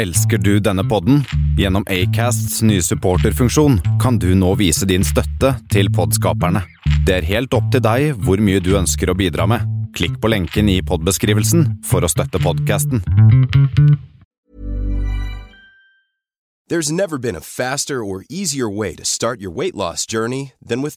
Elsker du denne podden? Gjennom Acasts nye supporterfunksjon kan du nå vise din støtte til podskaperne. Det er helt opp til deg hvor mye du ønsker å bidra med. Klikk på lenken i podbeskrivelsen for å støtte podkasten. There's never been a faster or easier way to start your weight loss journey than with.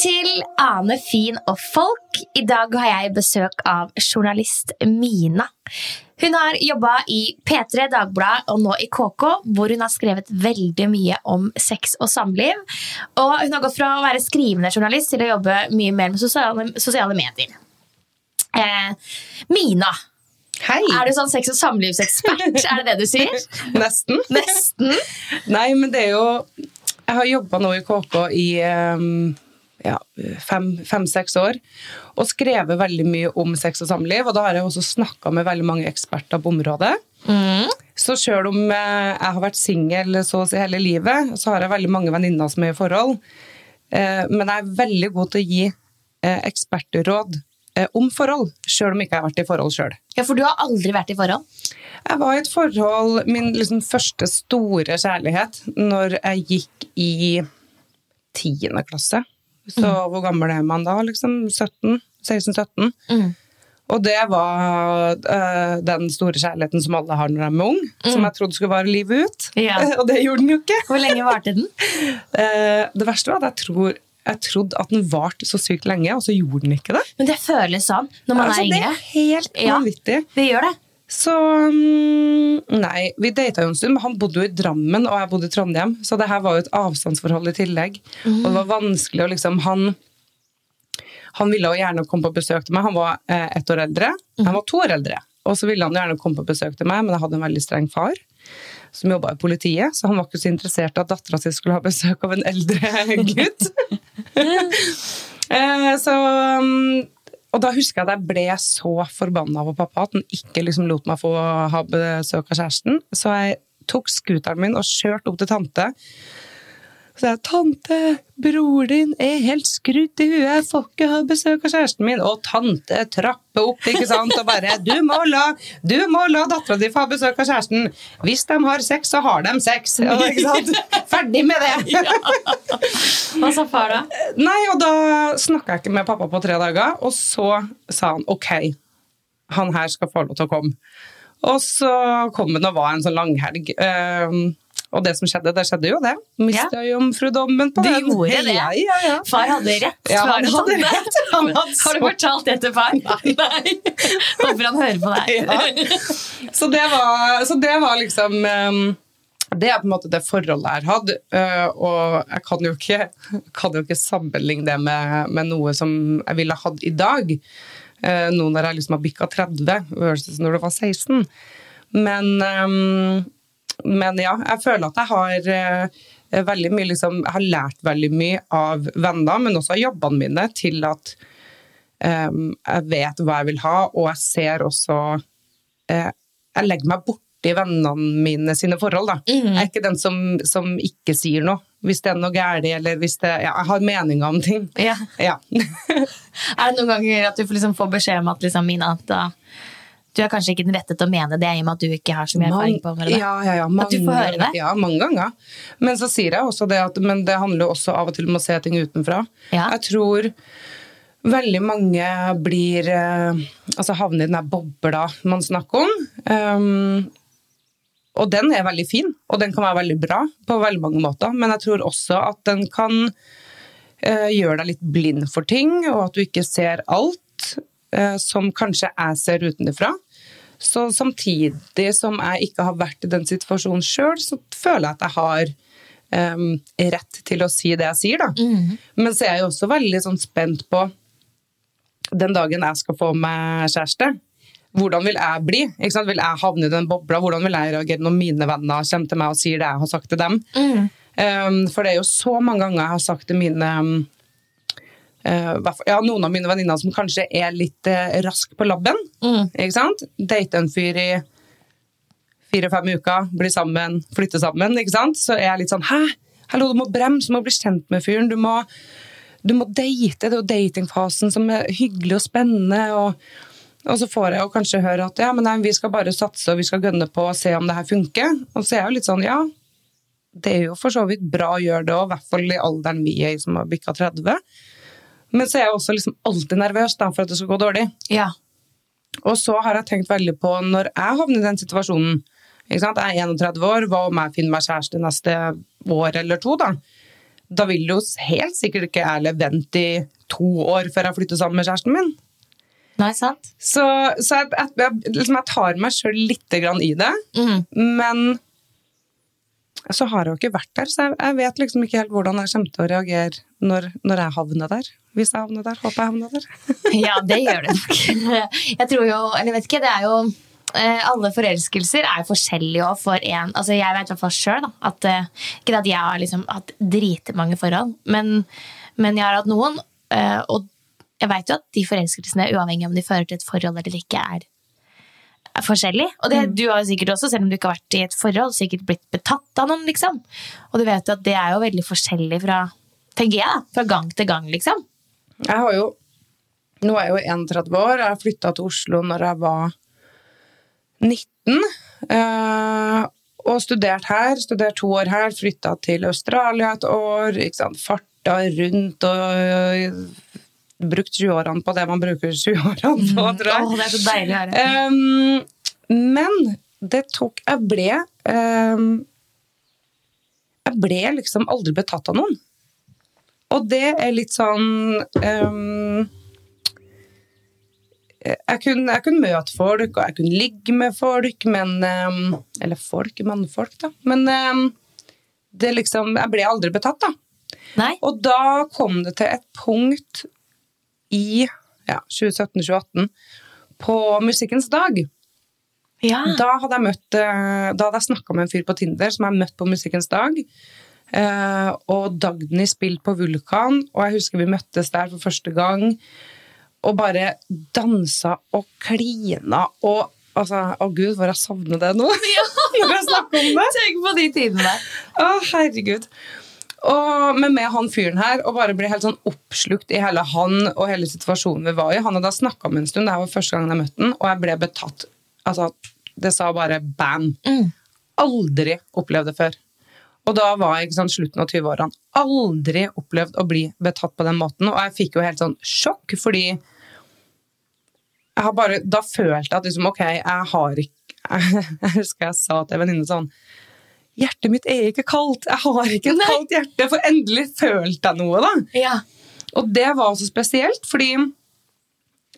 til Ane, Fin og Folk. I dag har jeg besøk av journalist Mina. Hun har jobba i P3, Dagbladet og nå i KK, hvor hun har skrevet veldig mye om sex og samliv. Og hun har gått fra å være skrivende journalist til å jobbe mye mer med sosiale, sosiale medier. Eh, Mina, Hei! er du sånn sex- og samlivsekspert? er det det du sier? Nesten. Nesten. Nei, men det er jo Jeg har jobba nå i KK i um, ja, fem-seks år og skrevet veldig mye om sex og samliv. Og da har jeg også snakka med veldig mange eksperter på området. Så sjøl om eh, jeg har vært singel så å si hele livet, så har jeg veldig mange venninner som er i forhold. Eh, Men jeg er veldig god til å gi eh, ekspertråd om forhold, sjøl om ikke jeg har vært i forhold sjøl. Ja, For du har aldri vært i forhold? Jeg var i et forhold, min liksom første store kjærlighet, når jeg gikk i tiende klasse. Så hvor gammel er man da? liksom 17? 16-17? Mm. Og det var uh, den store kjærligheten som alle har når de er unge, som jeg trodde skulle vare livet ut. Ja. Og det gjorde den jo ikke. Hvor lenge varte den? uh, det verste var at jeg, tror, jeg trodde at den varte så sykt lenge, og så gjorde den ikke det. Men det føles sånn når man altså, er det er helt Ja. vanvittig. Det gjør det. Så mm, Nei, vi data jo en stund, men han bodde jo i Drammen, og jeg bodde i Trondheim. Så det her var jo et avstandsforhold i tillegg. Og det var vanskelig å liksom Han han ville jo gjerne komme på besøk til meg. Han var eh, ett år eldre. Han var to år eldre. Og så ville han gjerne komme på besøk til meg, men jeg hadde en veldig streng far som jobba i politiet, så han var ikke så interessert i at dattera si skulle ha besøk av en eldre gutt. Eh, så mm, og da husker jeg at jeg ble så forbanna på pappa at han ikke liksom lot meg få ha besøk av kjæresten. Så jeg tok scooteren min og kjørte opp til tante. Så jeg, tante, bror din er helt skrudd i huet, jeg får ikke ha besøk av kjæresten min. Og tante trapper opp, ikke sant, og bare Du må la, du må la dattera di få ha besøk av kjæresten. Hvis de har sex, så har de sex. Ja, ikke sant? Ferdig med det! Hva sa far da? Nei, og da snakka jeg ikke med pappa på tre dager, og så sa han ok, han her skal få lov til å komme. Og så kom han og var en sånn langhelg. Um, og det som skjedde, det skjedde jo det. Mista jomfrudommen på Du den. gjorde det? Ja, ja, ja. Far hadde rett. Ja, Far han hadde rett. Han hadde Har du fortalt det til far? Nei. Håper han hører på deg. Ja. Så, det var, så det var liksom um, Det er på en måte det forholdet jeg har hatt. uh, og jeg kan jo ikke, kan jo ikke sammenligne det med, med noe som jeg ville hatt i dag. Uh, nå når jeg liksom har bikka 30 versus når det var 16. Men, um, men ja, jeg føler at jeg har uh, veldig mye liksom, Jeg har lært veldig mye av venner, men også av jobbene mine, til at um, jeg vet hva jeg vil ha, og jeg ser også uh, Jeg legger meg borti vennene mine sine forhold. Da. Jeg er ikke den som, som ikke sier noe. Hvis det er noe galt, eller hvis det ja, Jeg har meninger om ting. Ja. Ja. Er det noen ganger at du får, liksom, får beskjed om at liksom, Mina, da, Du er kanskje ikke den rette til å mene det, i og med at du ikke har så mye erfaring på det. Ja, ja, ja, mange, At du får høre det? Ja, mange ganger. Men så sier jeg også det at men det handler jo også av og til om å se ting utenfra. Ja. Jeg tror veldig mange blir eh, Altså havner i den der bobla man snakker om. Um, og den er veldig fin, og den kan være veldig bra på veldig mange måter. Men jeg tror også at den kan uh, gjøre deg litt blind for ting, og at du ikke ser alt som kanskje jeg ser utenfra. Så samtidig som jeg ikke har vært i den situasjonen sjøl, så føler jeg at jeg har um, rett til å si det jeg sier, da. Men så er jeg jo også veldig sånn spent på den dagen jeg skal få meg kjæreste. Hvordan vil jeg bli? Vil jeg havne i den bobla? Hvordan vil jeg reagere når mine venner kommer til meg og sier det jeg har sagt til dem? Um, for det er jo så mange ganger jeg har sagt til mine um, eh, ja, noen av mine venninner som kanskje er litt uh, rask på labben. Ikke sant? Date en fyr i fire-fem uker, bli sammen, flytte sammen. Ikke sant? Så er jeg litt sånn Hæ? Hallo, du må bremse, du må bli kjent med fyren. Du må, du må date. Det er jo datingfasen som er hyggelig og spennende. og og så får jeg jo kanskje høre at ja, men nei, vi skal bare satse og vi skal gønne på og se om det her funker. Og så er jeg jo litt sånn, ja, det er jo for så vidt bra å gjøre det òg, i hvert fall i alderen vi er i som har bikka 30. Men så er jeg også liksom alltid nervøs da, for at det skal gå dårlig. Ja. Og så har jeg tenkt veldig på når jeg havner i den situasjonen? Jeg er 31 år, hva om jeg finner meg kjæreste neste år eller to? Da Da vil jo helt sikkert ikke jeg vente i to år før jeg flytter sammen med kjæresten min. Nei, sant? Så, så jeg, jeg, jeg, liksom jeg tar meg sjøl litt grann i det, men så har jeg jo ikke vært der, så jeg, jeg vet liksom ikke helt hvordan jeg kommer til å reagere når, når jeg havner der. Hvis jeg havner der. Håper jeg havner der. Ja, det gjør det nok. Jeg tror jo, eller vet ikke, det er jo eh, alle forelskelser er forskjellige òg for en altså Jeg vet i hvert fall sjøl at eh, Ikke at jeg har liksom hatt dritmange forhold, men, men jeg har hatt noen. eh, Og jeg vet jo at de forelskelsene, uavhengig om de fører til et forhold eller ikke, er, er forskjellig. Og det, du har sikkert også, selv om du ikke har vært i et forhold, sikkert blitt betatt av noen, liksom. Og du vet jo at det er jo veldig forskjellig fra tenker jeg fra gang til gang, liksom. Jeg har jo Nå er jeg jo 31 år. Jeg flytta til Oslo når jeg var 19. eh, og studert her. Studert to år her. Flytta til Australia et år. Ikke sant? Farta rundt og øh, brukt 20-årene på det man bruker 20-årene på, tror jeg. Åh, det er så deilig å høre. Um, men det tok Jeg ble um, Jeg ble liksom aldri betatt av noen. Og det er litt sånn um, jeg, kunne, jeg kunne møte folk, og jeg kunne ligge med folk, men Eller folk, mannfolk, da. Men det liksom Jeg ble aldri betatt, da. Nei? Og da kom det til et punkt i ja, 2017-2018 på Musikkens dag. Ja. Da hadde jeg møtt eh, Da hadde jeg snakka med en fyr på Tinder som jeg møtte på Musikkens dag. Eh, og Dagny spilte på Vulkan, og jeg husker vi møttes der for første gang. Og bare dansa og klina og altså, Å gud, hvor jeg savner det nå! Når jeg snakker om det! Tenk på de tidene. Å, herregud. Og, men med han fyren her, og bare ble helt sånn oppslukt i hele han og hele situasjonen vi var i. Han hadde snakka med en stund, det var første gangen jeg møtte han, og jeg ble betatt. Altså, det sa bare bam. Aldri opplevd det før. Og da var jeg sånn slutten av 20-årene. Aldri opplevd å bli betatt på den måten. Og jeg fikk jo helt sånn sjokk, fordi jeg har bare, da følte jeg at liksom, ok, jeg har ikke Jeg husker jeg sa til en venninne sånn Hjertet mitt er ikke kaldt. Jeg har ikke et kaldt hjerte, for endelig følte jeg noe, da. Ja. Og det var så spesielt, fordi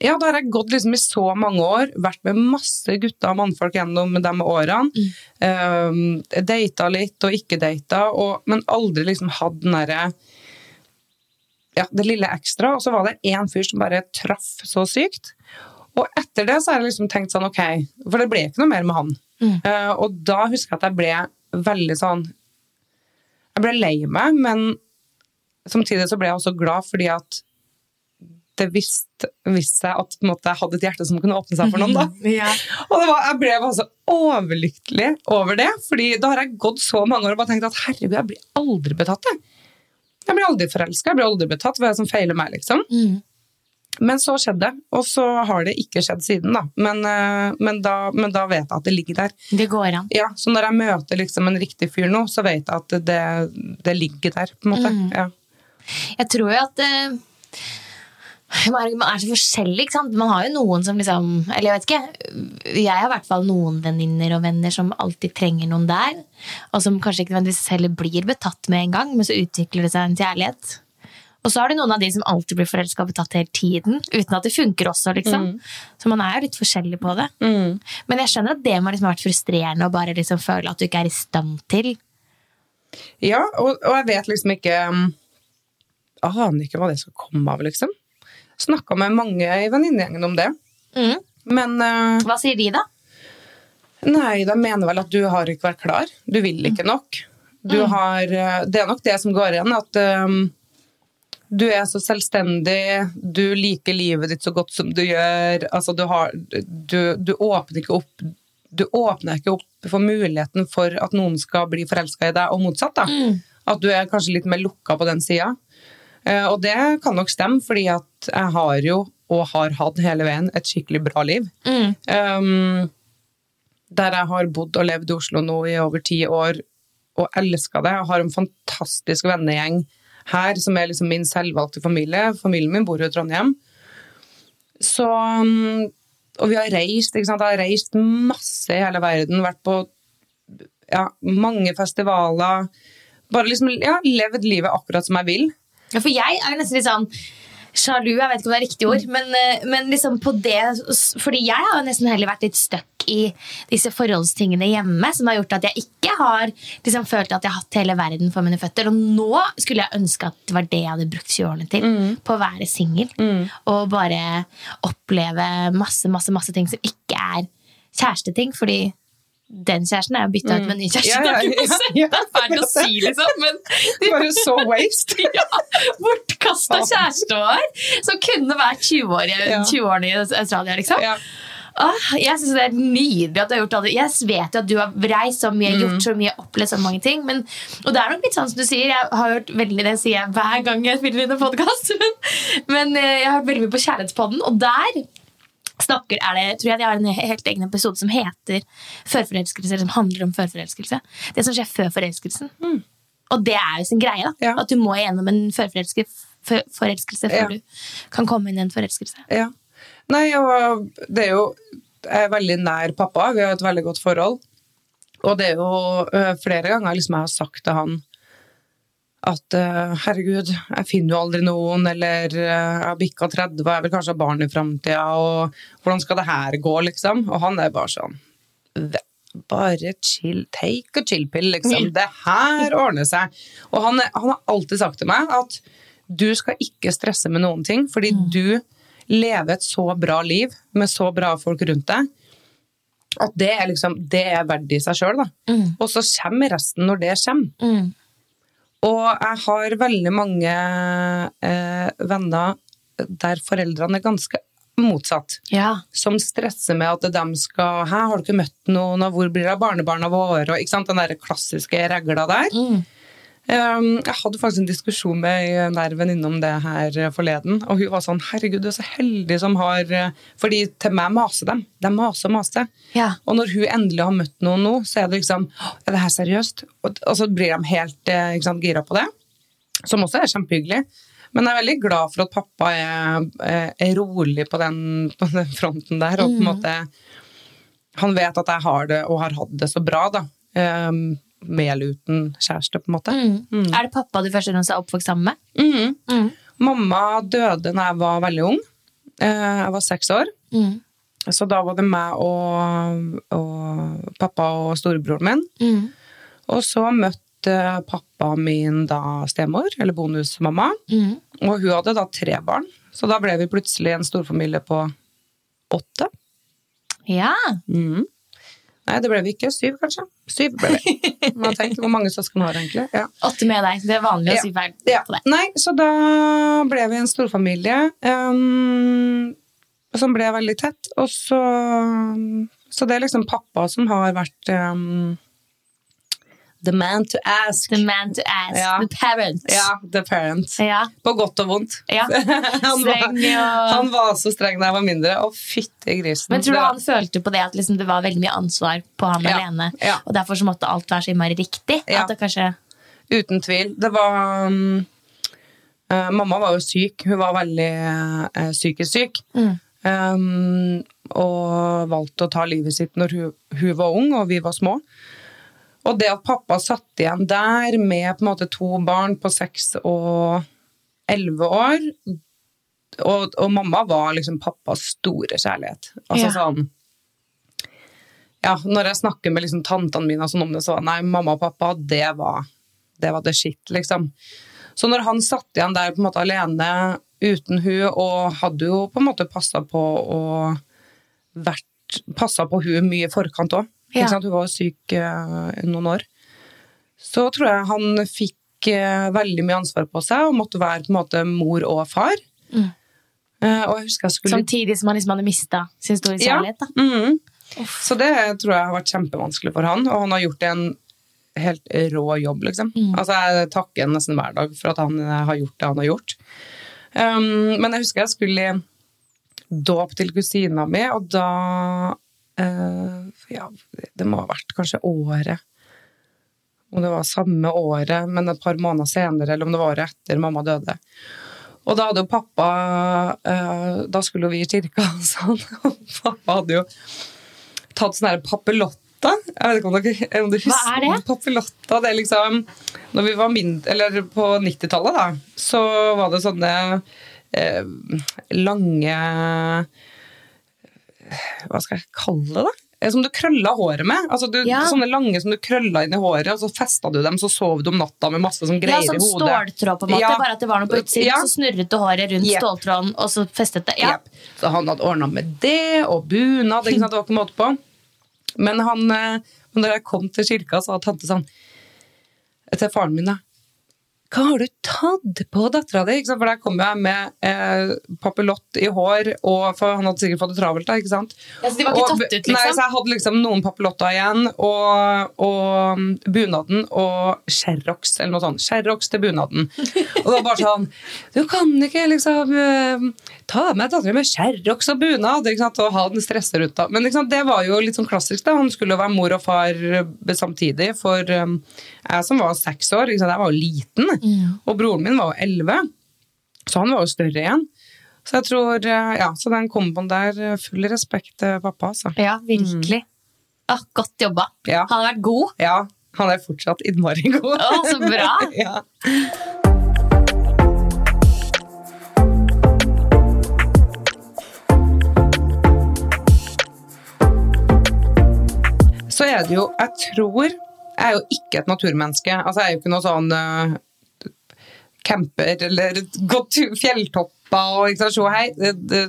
ja, da har jeg gått liksom i så mange år, vært med masse gutter og mannfolk gjennom de årene. Um, data litt og ikke data, og, men aldri liksom hatt den derre ja, det lille ekstra. Og så var det én fyr som bare traff så sykt. Og etter det så har jeg liksom tenkt sånn, ok, for det ble ikke noe mer med han. Uh, og da husker jeg at jeg ble veldig sånn Jeg ble lei meg, men samtidig så ble jeg også glad fordi at det visste, visste seg at måte, jeg hadde et hjerte som kunne åpne seg for noen. da. Ja. Og det var, jeg ble bare så overlykkelig over det, fordi da har jeg gått så mange år og bare tenkt at herregud, jeg blir aldri betatt. Jeg, jeg blir aldri forelska, jeg blir aldri betatt. Hva er det som feiler meg, liksom? Men så skjedde det, og så har det ikke skjedd siden, da. Men, eh, men, da, men da vet jeg at det ligger der. Det går an. Ja, Så når jeg møter liksom en riktig fyr nå, så vet jeg at det, det ligger der, på en måte. Mm. Ja. Jeg tror jo at eh, man er så forskjellig, ikke sant? Man har jo noen som liksom Eller jeg vet ikke. Jeg har i hvert fall noen venninner og venner som alltid trenger noen der. Og som kanskje ikke nødvendigvis heller blir betatt med en gang, men så utvikler det seg en kjærlighet. Og så har du noen av de som alltid blir forelska og betatt hele tiden. Uten at det funker også, liksom. Så man er jo litt forskjellig på det. Men jeg skjønner at det må liksom ha vært frustrerende å bare liksom føle at du ikke er i stand til. Ja, og, og jeg vet liksom ikke Jeg Aner ikke hva det skal komme av, liksom. Snakka med mange i venninnegjengen om det. Mm. Men uh, Hva sier de, da? nei, de mener vel at du har ikke vært klar. Du vil ikke nok. Du har eh, Det er nok det som går igjen, at um, du er så selvstendig, du liker livet ditt så godt som du gjør. Altså, du, har, du, du åpner ikke opp Du åpner ikke opp for muligheten for at noen skal bli forelska i deg, og motsatt. da. At du er kanskje litt mer lukka på den sida. Eh, Og det kan nok stemme, fordi at jeg har jo, og har hatt hele veien, et skikkelig bra liv. Um, der jeg har bodd og levd i Oslo nå i over ti år, og elska det. Jeg har en fantastisk vennegjeng her, som er liksom min selvvalgte familie. Familien min bor jo i Trondheim. Så um, Og vi har reist, ikke sant. Jeg har reist masse i hele verden, vært på ja, mange festivaler. Bare liksom ja, levd livet akkurat som jeg vil. Ja, for jeg er nesten litt sånn sjalu, jeg vet ikke om det er riktig ord, men, eh, men liksom på det Fordi jeg har jo nesten heller vært litt stuck i disse forholdstingene hjemme, som har gjort at jeg ikke har liksom følt at jeg har hatt hele verden for mine føtter. Og nå skulle jeg ønske at det var det jeg hadde brukt 20-årene til. På å være singel. Og bare oppleve masse, masse, masse ting som ikke er kjæresteting. Fordi den kjæresten er jo bytta ut med en ny kjæreste. Ja, ja, ja, ja. det er fælt å si, liksom, men Bare så waste. ja, bortkasta kjæreste vår som kunne vært 20 år i 20-årene i Australia. liksom. Ja. Åh, jeg synes det er nydelig at du har gjort det. Jeg vet jo at du har reist så mye, Mm. gjort så mye, opplevd så mange ting. Men, og det er nok litt sånn som du sier. Jeg har hørt veldig det sier jeg hver gang jeg spiller inn en podkast. Men, men eh, jeg har hørt veldig mye på Kjærlighetspodden, og der snakker, er det, tror jeg de har en helt egen episode som heter Førforelskelse, eller som handler om førforelskelse. Det som skjer før forelskelsen. Og det er jo sin greie. da Mm. Ja. At du må igjennom en førforelskelse for- forelskelse før Ja. du kan komme inn i en forelskelse. Ja. Nei, og det er jo Jeg er veldig nær pappa, vi har et veldig godt forhold. Og det er jo øh, flere ganger liksom jeg har sagt til han at øh, herregud, jeg finner jo aldri noen, eller øh, jeg har bikka 30 jeg vil kanskje ha barn i framtida, og hvordan skal det her gå, liksom? Og han er bare sånn bare chill, take a chill-pill, liksom. Det her ordner seg. Og han, han har alltid sagt til meg at du skal ikke stresse med noen ting, fordi du lever et så bra liv med så bra folk rundt deg, at det er liksom, det er verdt i seg sjøl, da. Og så kommer resten når det kommer. Og jeg har veldig mange eh, venner der foreldrene er ganske motsatt Ja. som stresser med at de skal Hæ, har du ikke møtt noen, og hvor blir det av barnebarna våre? Og, ikke sant, Den der klassiske regla der. Um, jeg hadde faktisk en diskusjon med en nær venninne om det her forleden, og hun var sånn Herregud, du er så heldig som har eh, Fordi til meg maser dem. De maser og maser. Ja. Og når hun endelig har møtt noen nå, så er det liksom Er det her seriøst? Og, og så blir de helt eh, sant, gira på det. Som også er kjempehyggelig. Men jeg er veldig glad for at pappa er, eh, er rolig på den, på den fronten der. Og på en måte Han vet at jeg har det, og har hatt det så bra, da. Um, med uten kjæreste, på en måte. Er det pappa du først og fremst er oppvokst sammen med? Mm. Mamma døde da jeg var veldig ung. Eh, Jeg var seks år. Så da var det meg og, og pappa og storebroren min. Og så møtte pappa min da stemor, eller bonusmamma. Og hun hadde da tre barn. Så da ble vi plutselig en storfamilie på åtte. Ja. Mhm. Nei, det ble vi ikke. Syv, kanskje. Syv ble vi. Man tenker, Hvor mange søsken har egentlig? Ja. Åtte med deg. Det er vanlig å si feil Ja. på deg. Nei, så da ble vi en storfamilie um, som ble veldig tett. Og så Så det er liksom pappa som har vært um, The man to ask. The man to ask. Ja. The parent. Ja, the parent. Ja. På godt og vondt. Ja. han, var, og- han var så streng da jeg var mindre. Å, fytti grisen. Men tror du han følte på det at liksom det var veldig mye ansvar på han alene, og derfor så måtte alt være så innmari riktig? At det kanskje Uten tvil. Det var um, uh, Mamma var jo syk. Hun var veldig uh, psykisk syk. Um, og valgte å ta livet sitt når hun, hun var ung og vi var små. Og det at pappa satt igjen der med på en måte to barn på seks og elleve år og, og mamma var liksom pappas store kjærlighet. Altså Ja. sånn ja, Når jeg snakker med liksom tantene mine sånn om det, så nei, mamma og pappa, det var det var det shit, liksom. Så når han satt igjen der på en måte alene uten hun, og hadde jo på en måte passa på og vært passa på hun mye i forkant òg. Ja. Hun var syk eh, noen år. Så tror jeg han fikk eh, veldig mye ansvar på seg og måtte være på en måte mor og far. Mm. Eh, og jeg husker jeg skulle Samtidig som han liksom hadde mista sin store Ja. kjærlighet. Da. Mhm. Så det tror jeg har vært kjempevanskelig for han, og han har gjort en helt rå jobb, liksom. Altså, jeg takker nesten hver dag for at han har gjort det han har gjort. Um, men jeg husker jeg skulle i dåp til kusina mi, og da Ja, det må ha vært kanskje året Om det var samme året, men et par måneder senere, eller om det var året etter mamma døde. Og da hadde jo pappa eh, Da skulle jo vi i kirka og sånn, pappa hadde jo tatt sånn her papillotta. Jeg vet ikke om dere om du Hva er det? Papillotta, det er liksom Når vi var mindre, eller på 90-tallet, da, så var det sånne eh, lange Hva skal jeg kalle det, da? Eh, Som du krølla håret med. Altså du, Ja. Sånne lange som du krølla inn i håret, og så festa du dem, så sov du om natta med masse sånn Ja, greier sånn i hodet. Ja, ståltråd, på en måte. Ja. Bare at det var noe på utsiden, Ja. så snurret du håret rundt Yep. ståltråden, og så festet det. Ja. Yep. Så han hadde ordna med det, og bunad. Det var ikke måte på. Men han, eh, når jeg kom til kirka, sa tante sånn til faren min da, hva har du tatt på dattera di? For der kom jeg med eh, papillott i hår, og, for han hadde sikkert fått det travelt. da, ikke sant? Ja, så de var ikke Og- tatt ut, liksom? Nei, så jeg hadde liksom noen papillotter igjen, og, og mm, bunaden og Sherrox, eller noe sånt. Sherrox til bunaden. Og det var bare sånn Du kan ikke liksom eh, ta med dattera med Sherrox og bunad, og ha den stressruta. Men det var jo litt sånn klassisk, da. Han skulle være mor og far eh, samtidig, for um, jeg som var seks år, jeg var jo liten, og broren min var jo elleve. Så han var jo større igjen. Så jeg tror, eh, ja, så den komboen der, full respekt til pappa, altså. Ja, virkelig. Ah, godt jobba. Ja. Han har vært god. Ja, han er fortsatt innmari god. Å, så bra. ja. Så er det jo, jeg tror, jeg er jo ikke et naturmenneske. Altså, jeg er jo ikke noe sånn uh, camper eller gått fjelltopper og ikke så hei,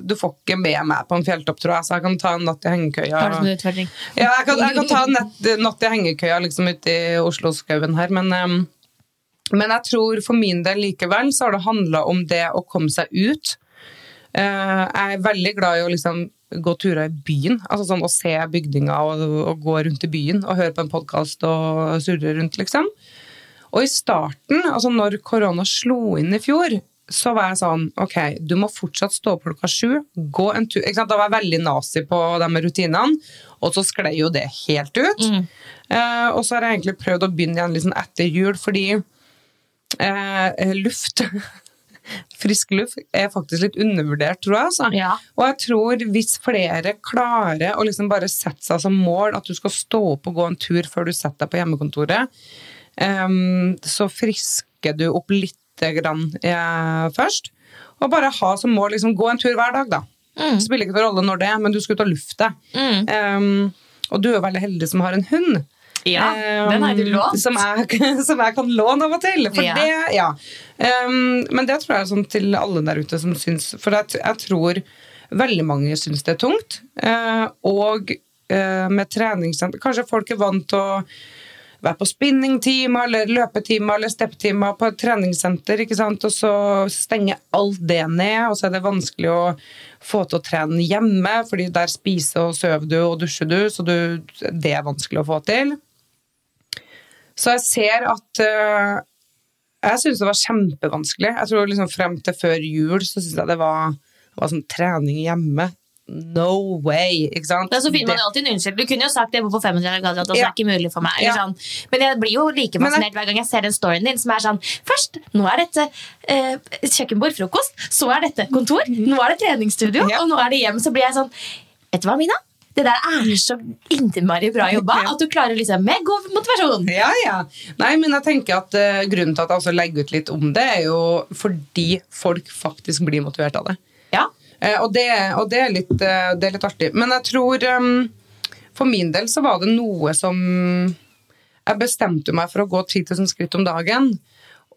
du får ikke med meg på en fjelltopp, tror jeg, så jeg kan ta en natt i hengekøya. Utfordring? Ja, jeg kan, jeg kan ta en natt i hengekøya liksom ute i Oslo-skauen her, men, em, men jeg tror for min del likevel så har det handla om det å komme seg ut. Eh, jeg er veldig glad i å liksom gå turer i byen, altså sånn å se bygninga og, og gå rundt i byen og høre på en podkast og surre rundt, liksom. Og i starten, altså når korona slo inn i fjor, så var jeg sånn Ok, du må fortsatt stå opp klokka sju. Gå en tur. Ikke sant? Da var jeg veldig nazi på de rutinene, og så sklei jo det helt ut. Eh, og så har jeg egentlig prøvd å begynne igjen liksom etter jul, fordi eh, luft Frisk luft er faktisk litt undervurdert, tror jeg. Altså. Ja. Og jeg tror hvis flere klarer å liksom bare sette seg som mål at du skal stå opp og gå en tur før du setter deg på hjemmekontoret, um, så frisker du opp litt grann eh, først. Og bare ha som mål liksom, gå en tur hver dag, da. Mm. Spiller ikke noen rolle når det er, men du skal ut og lufte. Em, og du er veldig heldig som har en hund. Ja, den har du lånt. Som jeg, som jeg kan låne av og til. For Ja. det, ja. Um, men det tror jeg er sånn til alle der ute som syns For jeg, jeg tror veldig mange syns det er tungt. Uh, og uh, med treningssenter Kanskje folk er vant til å være på spinningtimer eller løpetimer eller steppetimer på et treningssenter, ikke sant? og så stenger alt det ned, og så er det vanskelig å få til å trene hjemme, fordi der spiser og sover du og dusjer du, så du, det er vanskelig å få til. Så jeg ser at uh, Jeg syns det var kjempevanskelig. Jeg tror liksom frem til før jul så syns jeg det var, var sånn trening hjemme. No way! Ikke sant? Men så finner man jo alltid en unnskyldning. Du kunne jo sagt det på 500 kvadrat, og det Ja. er ikke mulig for meg. Ja. sånn. Men jeg blir jo like fascinert hver gang jeg ser den storyen din som er sånn Først, nå er dette eh, kjøkkenbord, frokost. Så er dette kontor. Nå er det treningsstudio, Ja. og nå er det hjem. Så blir jeg sånn Vet du hva, Mina? Det der er så innmari bra jobba. At du klarer liksom med god motivasjon. Ja, ja. Nei, men jeg tenker at uh, grunnen til at jeg også legger ut litt om det, er jo fordi folk faktisk blir motivert av det. Ja. Uh, og, det og det, er litt, uh, det er litt artig. Men jeg tror um, For min del så var det noe som Jeg bestemte meg for å gå 10 000 skritt om dagen.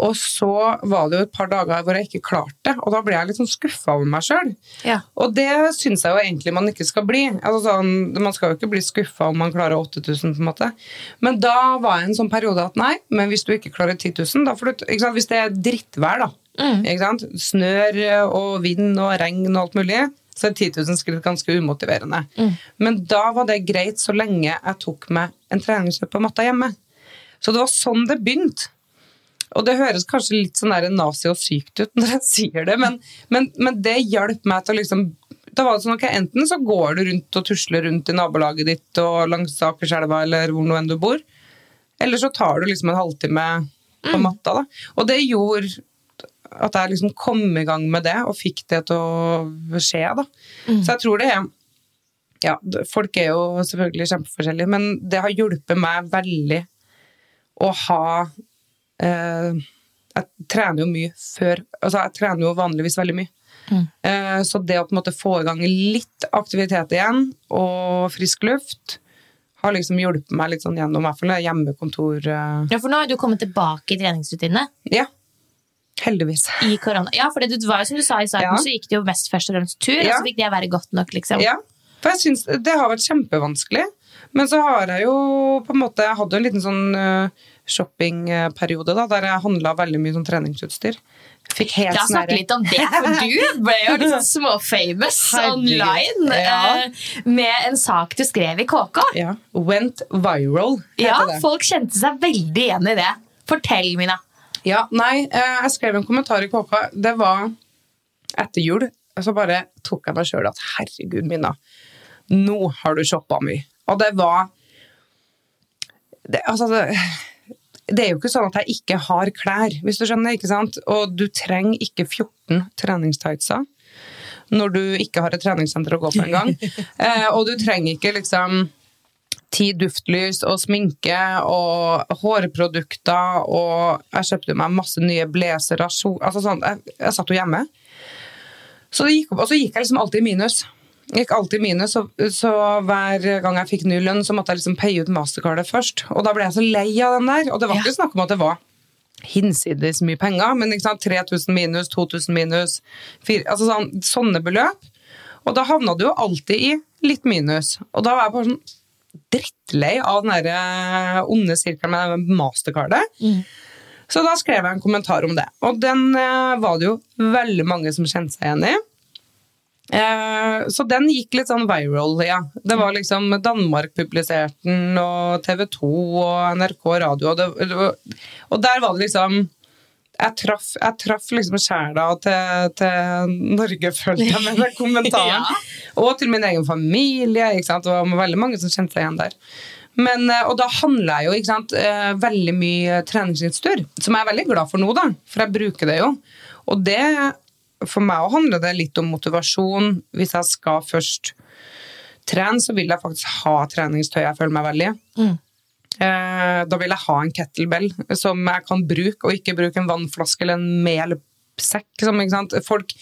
Og så var det jo et par dager hvor jeg ikke klarte det, og da ble jeg litt sånn skuffa over meg sjøl. Ja. Og det syns jeg jo egentlig man ikke skal bli. Altså sånn, man skal jo ikke bli skuffa om man klarer 8000, på en måte. Men da var jeg i en sånn periode at nei, men hvis du ikke klarer 10 000, da får du ikke sant? Hvis det er drittvær, da. Sant? Snør og vind og regn og alt mulig, så er 10 000 skritt ganske umotiverende. Men da var det greit så lenge jeg tok meg en treningsøkt på matta hjemme. Så det var sånn det begynte. Og det høres kanskje litt sånn nazi og sykt ut når jeg sier det, men, men, men det hjalp meg til å liksom da var det sånn, ok, Enten så går du rundt og tusler rundt i nabolaget ditt og langs Akerselva eller hvor nå enn du bor, eller så tar du liksom en halvtime på matta. da. Og det gjorde at jeg liksom kom i gang med det og fikk det til å skje. da. Så jeg tror det er ja, Folk er jo selvfølgelig kjempeforskjellige, men det har hjulpet meg veldig å ha eh, Jeg trener jo mye før Altså, jeg trener jo vanligvis veldig mye. Eh, så det å på en måte få i gang litt aktivitet igjen, og frisk luft, har liksom hjulpet meg litt sånn gjennom hvert fall hjemmekontor eh, Ja, for nå har du kommet tilbake i treningsrutinene Ja. Heldigvis. i korona. Ja, for det var jo som du sa i starten, Ja. så gikk det jo mest først og fremst tur, og så fikk det være godt nok, liksom. Ja, for jeg synes det har vært kjempevanskelig. Men så har jeg jo på en måte Jeg hadde en liten sånn eh, shoppingperiode da, der jeg handla veldig mye sånn treningsutstyr. Fikk helt sånn snakke litt om det, for du ble jo litt sånn småfamous online Ja. eh, med en sak du skrev i KK. Ja. Went viral, heter Ja, det. folk kjente seg veldig igjen i det. Fortell, Mina. Ja, nei, eh, jeg skrev en kommentar i KK. Det var etter jul. Så bare tok jeg meg sjøl at herregud, Mina, nå har du shoppa mye. Og det var det, altså, det, det er jo ikke sånn at jeg ikke har klær, hvis du skjønner. ikke sant? Og du trenger ikke 14 treningstightser når du ikke har et treningssenter å gå på engang. eh, og du trenger ikke liksom ti duftlys og sminke og hårprodukter, og jeg kjøpte meg masse nye blazere. Altså sånn, jeg, jeg satt jo hjemme. Så det gikk opp, og så gikk jeg liksom alltid i minus. Gikk alltid minus, så, så hver gang jeg fikk ny lønn, så måtte jeg liksom paye ut mastercardet først. Og da ble jeg så lei av den der. Og det var Ja. ikke snakk om at det var hinsides mye penger, men ikke sant, 3000 minus, 2000 minus, 4, altså sånn, sånne beløp. Og da havna du jo alltid i litt minus. Og da var jeg bare sånn drittlei av den der eh, onde sirkelen med mastercardet. mastercardet. Så da skrev jeg en kommentar om det. Og den eh, var det jo veldig mange som kjente seg igjen i. Eh, så den gikk litt sånn viral, ja. Det var liksom Danmark publiserte den, og TV 2 og NRK Radio. Og, det, og der var det liksom Jeg traff, jeg traff liksom sjela til, til Norge, følte jeg, med den kommentaren. Ja. Og til min egen familie. Ikke sant? Det var veldig mange som kjente seg igjen der. Men, eh, og da handler jeg jo ikke sant, eh, veldig mye treningsutstyr, som jeg er veldig glad for nå, da, for jeg bruker det jo. Og det, for meg handler det litt om motivasjon. Hvis jeg skal først trene, så vil jeg faktisk ha treningstøy jeg føler meg vel i. Eh, Da vil jeg ha en kettlebell som jeg kan bruke, og ikke bruke en vannflaske eller en melsekk. Liksom? Folk,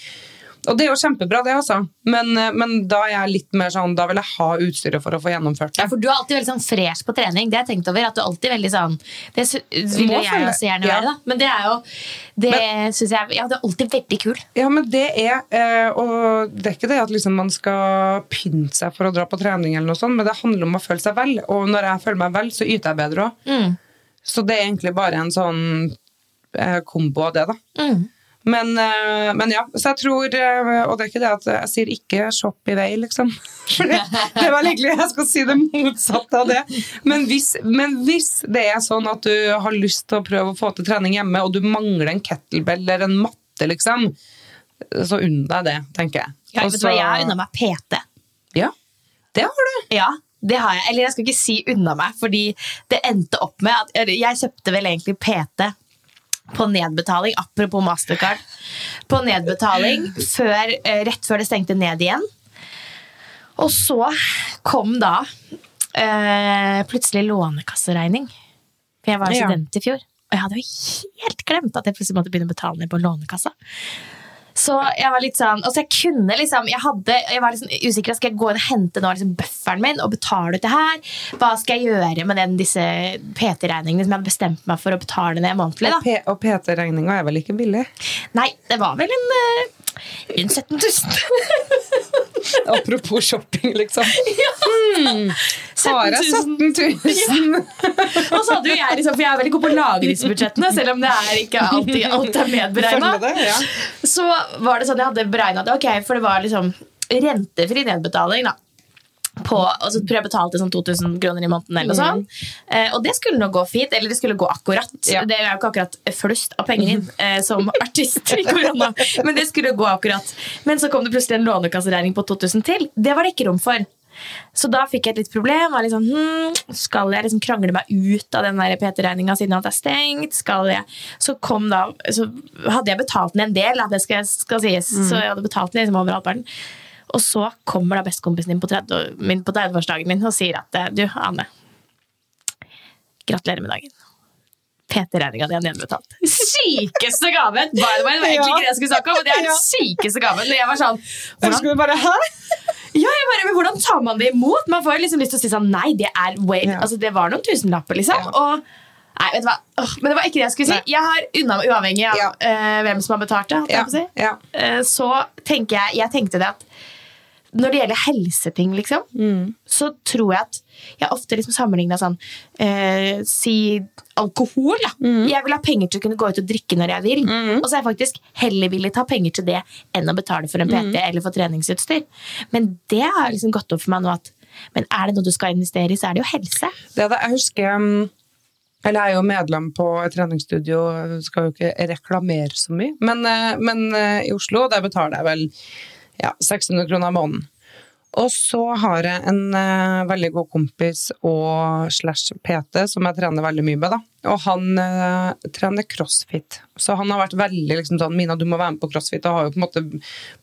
og det er jo kjempebra, det, altså. Men, eh, men da er jeg litt mer sånn Da vil jeg ha utstyret for å få gjennomført det. Ja, for Du er alltid veldig sånn fresh på trening. Det har jeg tenkt over. at du er alltid veldig sånn Det vil jeg følge- også gjerne ja. være, da. Men det er jo Det synes jeg Ja, du er alltid veldig kul. Ja, men det er eh, Og det er ikke det at liksom man skal pynte seg for å dra på trening, eller noe sånt, men det handler om å føle seg vel. Og når jeg føler meg vel, så yter jeg bedre òg. Mm. Så det er egentlig bare en sånn eh, kombo av det, da. Mm. Men, eh, men ja, så jeg tror eh, Og det er ikke det at jeg sier ikke 'shopp i vei, liksom. For det, det var egentlig jeg skal si det motsatte av det. Men hvis, men hvis det er sånn at du har lyst til å prøve å få til trening hjemme, og du mangler en kettlebell eller en matte, liksom, så unn deg det, tenker jeg. Ja, vet du hva, jeg unna meg PT. Ja, det har du. Ja, det har jeg. Eller jeg skal ikke si unna meg, fordi det endte opp med at Jeg kjøpte vel egentlig PT på nedbetaling, apropos Mastercard, på nedbetaling før, eh, rett før det stengte ned igjen. Og så kom da eh, plutselig lånekasseregning. For jeg var Ja. student i fjor, og jeg hadde jo helt glemt at jeg plutselig måtte begynne å betale ned på lånekassa. Så jeg var litt sånn, altså jeg kunne liksom, jeg, hadde, jeg var liksom usikker, skal jeg gå inn og hente nå liksom bufferen min og betale ut det her? Hva skal jeg gjøre med den, disse PT-regningene som jeg hadde bestemt meg for å betale ned månedlig? Da? Og PT-regninga er vel ikke billig? Nei, det var vel en eh, rundt 17 000. Apropos shopping, liksom. Hmm. Har jeg 17 000? Og så hadde jo jeg liksom, for jeg er veldig god på å lage disse budsjettene, selv om det er ikke alltid alt er medberegna. Ja. Så var det sånn jeg hadde beregna det, ok, for det var liksom rentefri nedbetaling, da. På, og så tror jeg jeg betalte sånn 2000 kroner i måneden. eller noe sånt. Eh, og det skulle nå gå fint, eller det skulle gå akkurat. Ja. Det er jo ikke akkurat flust av penger inn eh, som artist i korona, men det skulle gå akkurat. Men så kom det plutselig en lånekasseregning på 2000 til. Det var det ikke rom for. Så da fikk jeg et litt problem. Var liksom, sånn, hm, skal jeg liksom krangle meg ut av den PT-regninga siden alt er stengt? Jeg? Så kom da, så hadde jeg betalt ned en del, det skal, skal sies. Så jeg hadde betalt ned liksom over halvparten. Og så kommer da bestekompisen på 30 min på 30-årsdagen min og sier at eh, du, Anne, gratulerer med dagen. PT-regninga di er nedbetalt. Sykeste gaven! By the way, det var egentlig ikke det jeg skulle snakke om, men det er den sykeste gaven. Jeg var sånn, hvordan bare ja, jeg bare, men Hvordan tar man det imot? Man får jo liksom lyst til å si sånn Nei, det er way, Ja. altså det var noen tusenlapper, liksom. Ja. Og, nei, vet du hva? Åh, men det var ikke det jeg skulle si. Nei. Jeg har unna meg uavhengig av Ja. uh, hvem som har betalt det. Ja, si. ja. Uh, så tenker jeg Jeg tenkte det at når det gjelder helseting, liksom, Mm. så tror jeg at jeg ofte liksom sammenligna sånn eh, Si alkohol. Da. Mm. Jeg vil ha penger til å kunne gå ut og drikke når jeg vil. Og så er jeg faktisk heller villig ha penger til det enn å betale for en Mm. PT eller for treningsutstyr. Men det har liksom gått opp for meg nå at men er det noe du skal investere i, så er det jo helse. Det det. Jeg husker um, Eller jeg er jo medlem på et treningsstudio, skal jo ikke reklamere så mye. Men, eh, men eh, i Oslo, der betaler jeg vel ja, 600 kroner i måneden. Og så har jeg en uh, veldig god kompis og slash PT som jeg trener veldig mye med. da. Og han uh, trener crossfit. Så han har vært veldig liksom sånn Mina, du må være med på crossfit. Og har jo på en måte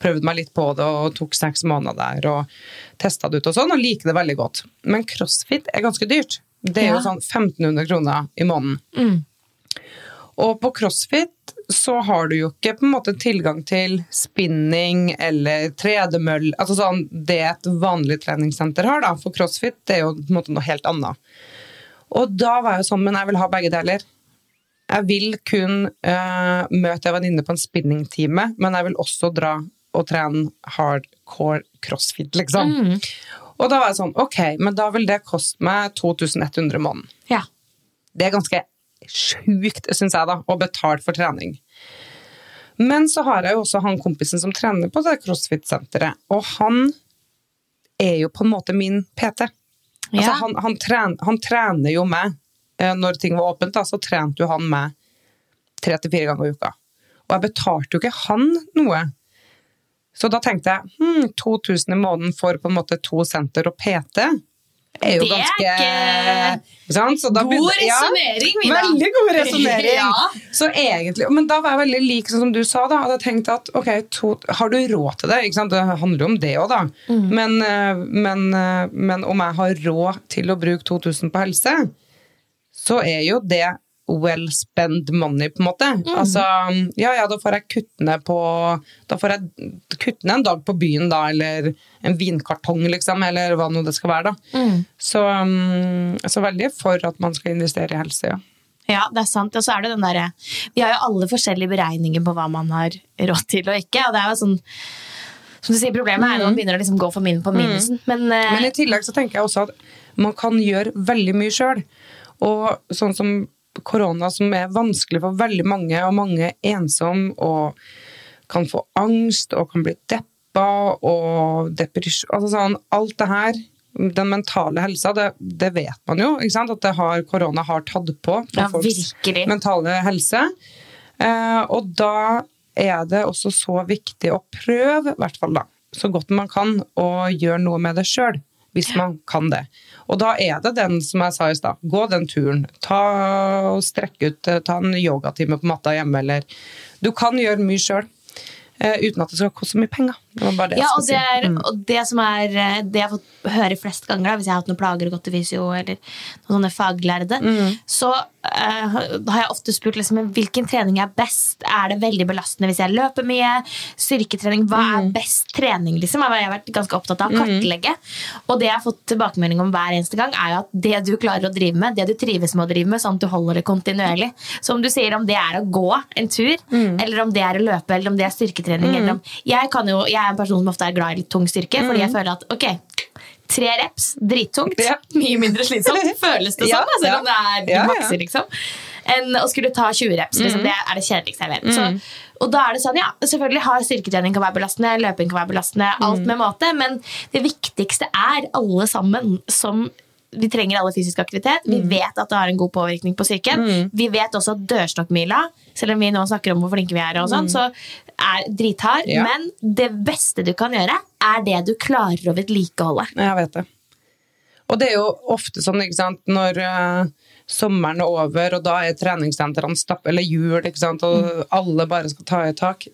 prøvd meg litt på det og tok seks måneder der og testa det ut og sånn, og liker det veldig godt. Men crossfit er ganske dyrt. Det er Ja. jo sånn 1500 kroner i måneden. Og på crossfit så har du jo ikke på en måte tilgang til spinning eller tredemøll, altså sånn det et vanlig treningssenter har da, for crossfit det er jo på en måte noe helt annet. Og da var jeg sånn, men jeg vil ha begge deler. Jeg vil kun uh, møte en venninne på en spinningtime, men jeg vil også dra og trene hardcore crossfit, liksom. Og da var jeg sånn, ok, men da vil det koste meg 2100 i måneden. Ja. Det er ganske sjukt, syns jeg, da, å betale for trening. Men så har jeg jo også han kompisen som trener på det crossfit-senteret, og han er jo på en måte min PT. Altså, Ja. han, han, tren, han trener jo meg. Eh, Når ting var åpent, da, så trente jo han meg tre til fire ganger i uka. Og jeg betalte jo ikke han noe. Så da tenkte jeg hm, 2000 i måneden for på en måte to senter og PT er jo Det ganske er Ikke da God ja, resonering, Mina. Veldig god resonnering. Ja. Men da var jeg veldig lik sånn som du sa. da, Hadde jeg tenkt at ok, to, Har du råd til det? Det handler jo om det òg, da. Mm. Men, eh, men, eh, men om jeg har råd til å bruke 2000 på helse, så er jo det well spent money, på en måte. Mm. Altså, ja ja, da får jeg kutte ned på Da får jeg kutte ned en dag på byen, da, eller en vinkartong, liksom, eller hva nå det skal være, da. Mm. Så, mm, så veldig for at man skal investere i helse, ja. Ja, det er sant. Og så er det den derre Vi har jo alle forskjellige beregninger på hva man har råd til og ikke. Og det er jo sånn Som du sier, problemet er når man begynner å liksom gå for min på minusen. Men, uh, Men i tillegg så tenker jeg også at man kan gjøre veldig mye sjøl. Og sånn som korona som er vanskelig for veldig mange, og mange er ensomme og kan få angst og kan bli deppa og depresjon altså sånn, Alt det her, den mentale helsa, det, det vet man jo, at det har, korona har tatt på på Ja, folks virkelig. mentale helse. Eh, og da er det også så viktig å prøve, i hvert fall da, så godt man kan, å gjøre noe med det sjøl. Hvis man kan det. Og da er det den som jeg sa i stad, gå den turen. Ta og Strekk ut, eh, ta en yogatime på matta hjemme, eller Du kan gjøre mye sjøl. uten at det skal koste så mye penger. Det Ja, og det, er, Mm. og det som er eh, Det jeg har fått høre flest ganger, da, hvis jeg har hatt noen plager og gått til fysio, eller noen sånne faglærde, Mm. så uh, har jeg ofte spurt liksom, hvilken trening er best. Er det veldig belastende hvis jeg løper mye? Styrketrening, Hva Mm. er best trening? Liksom, har jeg vært ganske opptatt av å kartlegge. Og det jeg har fått tilbakemelding om hver eneste gang, er jo at det du klarer å drive med, det du trives med å drive med, sånn at du holder det kontinuerlig. Så om du sier om det er å gå en tur, Mm. eller om det er å løpe, eller om det er styrketrening eller om, jeg, kan jo, jeg er en person som ofte er glad i litt tung styrke, fordi jeg føler at ok, tre reps, drittungt. Ja. mye mindre slitsomt, føles det som, altså, ja. om det er makser, liksom. Enn å skulle ta 20 reps. Liksom, Det er det kjedeligste jeg vet. Mm. Så, og da er det sånn, ja, selvfølgelig har styrketrening kan være belastende, løping kan være belastende, alt med måte, men det viktigste er alle sammen som vi trenger alle fysisk aktivitet. Vi Mm. vet at det har en god påvirkning på psyken. Vi vet også at dørstokkmila, selv om vi nå snakker om hvor flinke vi er, og sånn, så er drithard. Mm. Ja. Men det beste du kan gjøre, er det du klarer å vedlikeholde. Jeg vet det. Og det er jo ofte sånn, ikke sant, når uh, sommeren er over, og da er treningssentrene stapp, eller jul, ikke sant, og alle bare skal ta i tak.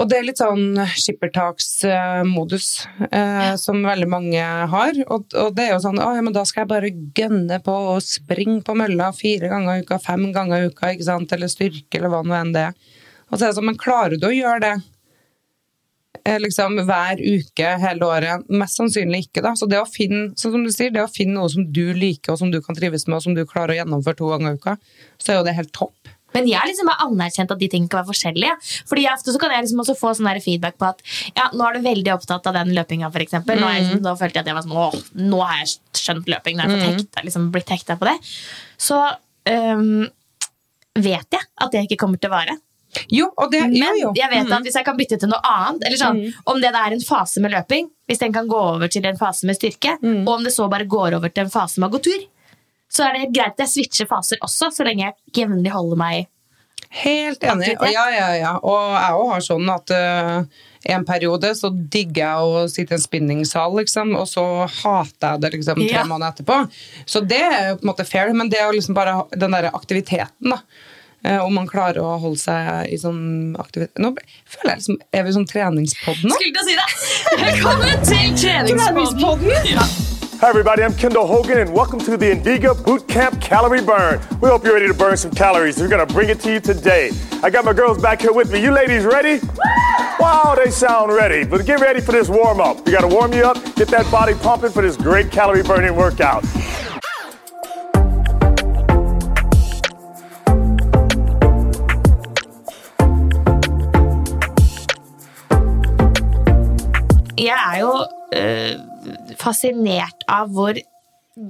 Og det er litt sånn skippertaksmodus eh, som veldig mange har. Og, og det er jo sånn å, ja, men da skal jeg bare gønne på å springe på mølla fire ganger i uka, fem ganger i uka, ikke sant? eller styrke, eller hva nå enn det er. Og så er det sånn, men klarer du å gjøre det? eh, liksom hver uke hele året? Mest sannsynlig ikke. da. Så det å finne sånn som du sier, det å finne noe som du liker, og som du kan trives med, og som du klarer å gjennomføre to ganger i uka, så er jo det helt topp. Men jeg liksom har anerkjent at de tingene kan være forskjellige. Fordi ofte så kan jeg liksom også få sånn feedback på at ja, nå er du veldig opptatt av den løpinga. For eksempel. nå, jeg liksom, nå følte jeg at jeg var sånn, åh, nå har jeg skjønt løping. Nå har jeg fått hekta, liksom, blitt hekta på det. Så um, vet jeg at det ikke kommer til å vare. Jo, og det, Men jo, jo. jeg vet at hvis jeg kan bytte til noe annet, eller sånn, om det er en fase med løping, hvis den kan gå over til en fase med styrke, og om det så bare går over til en fase med å gå tur, så er det helt greit at jeg switcher faser også, så lenge jeg jevnlig holder meg Helt enig. Og, ja, ja, ja. og jeg òg har sånn at uh, en periode så digger jeg å sitte i en spinningsal, liksom, og så hater jeg det liksom, tre Ja. måneder etterpå. Så det er jo på en måte fair, men det er jo liksom bare den der aktiviteten, da. Uh, om man klarer å holde seg i sånn aktivitet Nå føler jeg liksom Er vi sånn treningspodden? nå? Skulle til å si det! Velkommen til treningspodden! Hi, everybody. I'm Kendall Hogan, and welcome to the Indiga Boot Camp Calorie Burn. We hope you're ready to burn some calories. We're going to bring it to you today. I got my girls back here with me. You ladies ready? Wow, they sound ready. But get ready for this warm up. We got to warm you up, get that body pumping for this great calorie burning workout. Jeg er jo øh, fascinert av hvor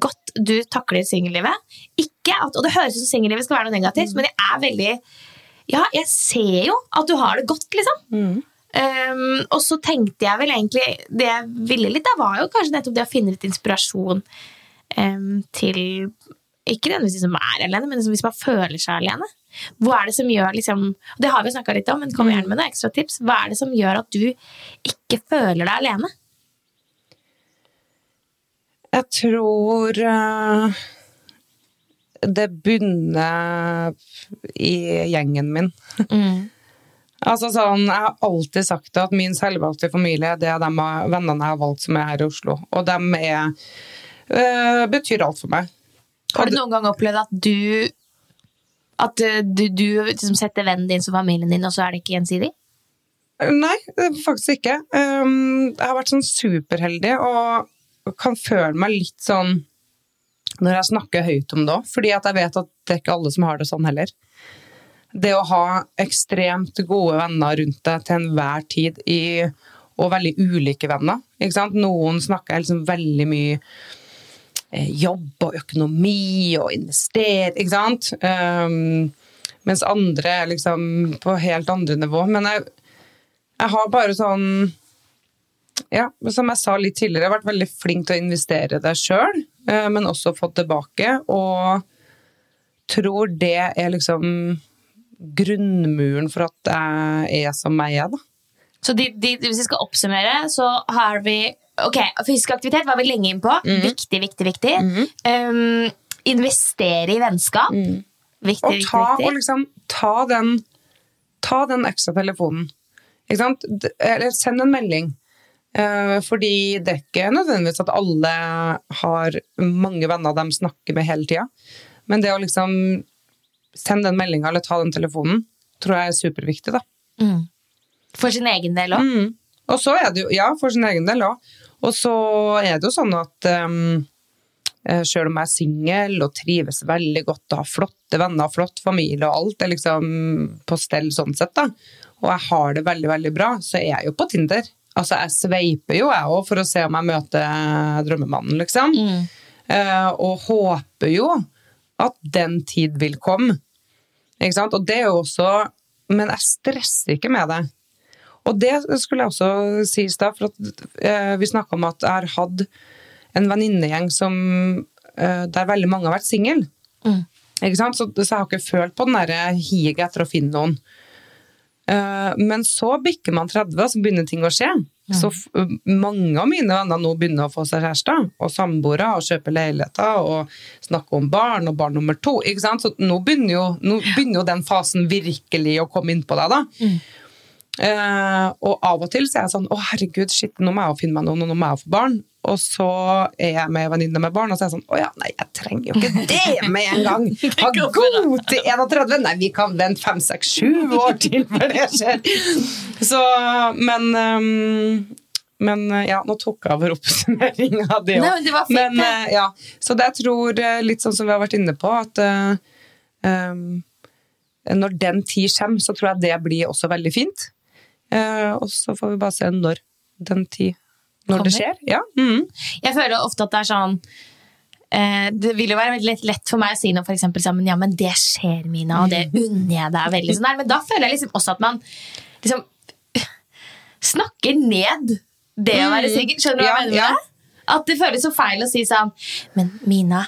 godt du takler singellivet. Ikke at, og det høres ut som singellivet skal være noe negativt, men jeg er veldig Ja, jeg ser jo at du har det godt, liksom. Um, og så tenkte jeg vel egentlig Det jeg ville litt, da var jo kanskje nettopp det å finne litt inspirasjon um, til Ikke nødvendigvis de som er alene, men liksom hvis man føler seg alene. Hva er det som gjør liksom, Det har vi snakka litt om, men kom gjerne med noen ekstra tips. Hva er det som gjør at du ikke føler deg alene? Jeg tror eh, det bunner i gjengen min. altså sånn, Jeg har alltid sagt at min selvvalgte familie det er de vennene jeg har valgt som er her i Oslo. Og de er, eh, betyr alt for meg. Har du noen gang opplevd at du At uh, du, du liksom setter vennen din som familien din, og så er det ikke gjensidig? Nei, faktisk ikke. Um, jeg har vært sånn superheldig og kan føle meg litt sånn når jeg snakker høyt om det òg, fordi jeg vet at det er ikke alle som har det sånn heller. Det å ha ekstremt gode venner rundt deg til enhver tid, i, og veldig ulike venner. Noen snakker liksom veldig mye eh, jobb og økonomi og investere, ikke sant? Um, mens andre er liksom på helt andre nivå. Men jeg, jeg har bare sånn ja, som jeg sa litt tidligere, jeg har vært veldig flink til å investere det sjøl, men også fått tilbake. Og tror det er liksom grunnmuren for at jeg er som jeg er, da. Så de, de, hvis vi skal oppsummere, så har vi Ok, fysisk aktivitet var vi lenge inn på. Mm. Viktig, viktig, viktig. Mm. Um, investere i vennskap. Mm. Viktig, og ta, viktig, Og liksom, ta den, ta den ekstra telefonen. Ikke sant? Eller send en melding. Uh, fordi det er ikke nødvendigvis at alle har mange venner de snakker med hele tida. Men det å liksom sende den meldinga eller ta den telefonen, tror jeg er superviktig, da. Mm. For sin egen del òg? Mm. Og så er det jo Ja, for sin egen del òg. Og så er det jo sånn at um, selv om jeg er singel og trives veldig godt og har flotte venner, flott familie og alt er liksom på stell sånn sett, da, og jeg har det veldig, veldig bra, så er jeg jo på Tinder. Altså, jeg sveiper jo, jeg òg, for å se om jeg møter drømmemannen, liksom. Mm. Uh, og håper jo at den tid vil komme. Ikke sant? Og det er jo også Men jeg stresser ikke med det. Og det skulle jeg også si i stad, for at, eh, vi snakka om at jeg har hatt en venninnegjeng som eh, der veldig mange har vært single. Mm. Så, så, jeg har ikke følt på den derre higet etter å finne noen. Eh, men så bikker man 30, og så begynner ting å skje. Ja. Så mange av mine venner nå begynner å få seg kjærester og samboere og kjøpe leiligheter og snakke om barn og barn nummer to. Så nå begynner, jo, nå begynner, jo, den fasen virkelig å komme inn på deg. da. Mm. Uh, og av og til så er jeg sånn Å, herregud, shit, nå må jeg jo finne meg noen, og nå må jeg få barn. Og så er jeg med venninne med barn, og så er jeg sånn Å ja, nei, jeg trenger jo ikke det med en gang! Ha god til 31! Nei, vi kan vente fem, seks, sju år til før det skjer! Så, men um, men ja, nå tok jeg over oppsummeringa av det òg. Men, men uh, ja, så det jeg tror, litt sånn som vi har vært inne på, at uh, um, når den tid kommer, så tror jeg det blir også veldig fint. Uh, og så får vi bare se når den tid Når Kommer. det skjer. Ja. Mm. Jeg føler ofte at det er sånn eh, det vil jo være veldig lett, for meg å si noe for eksempel, sammen, ja, men det skjer, Mina, og det mm. unner jeg deg veldig. Sånn men da føler jeg liksom også at man liksom snakker ned det å være mm. singel. Skjønner du hva jeg mener Ja. det? At det føles så feil å si sånn Men Mina,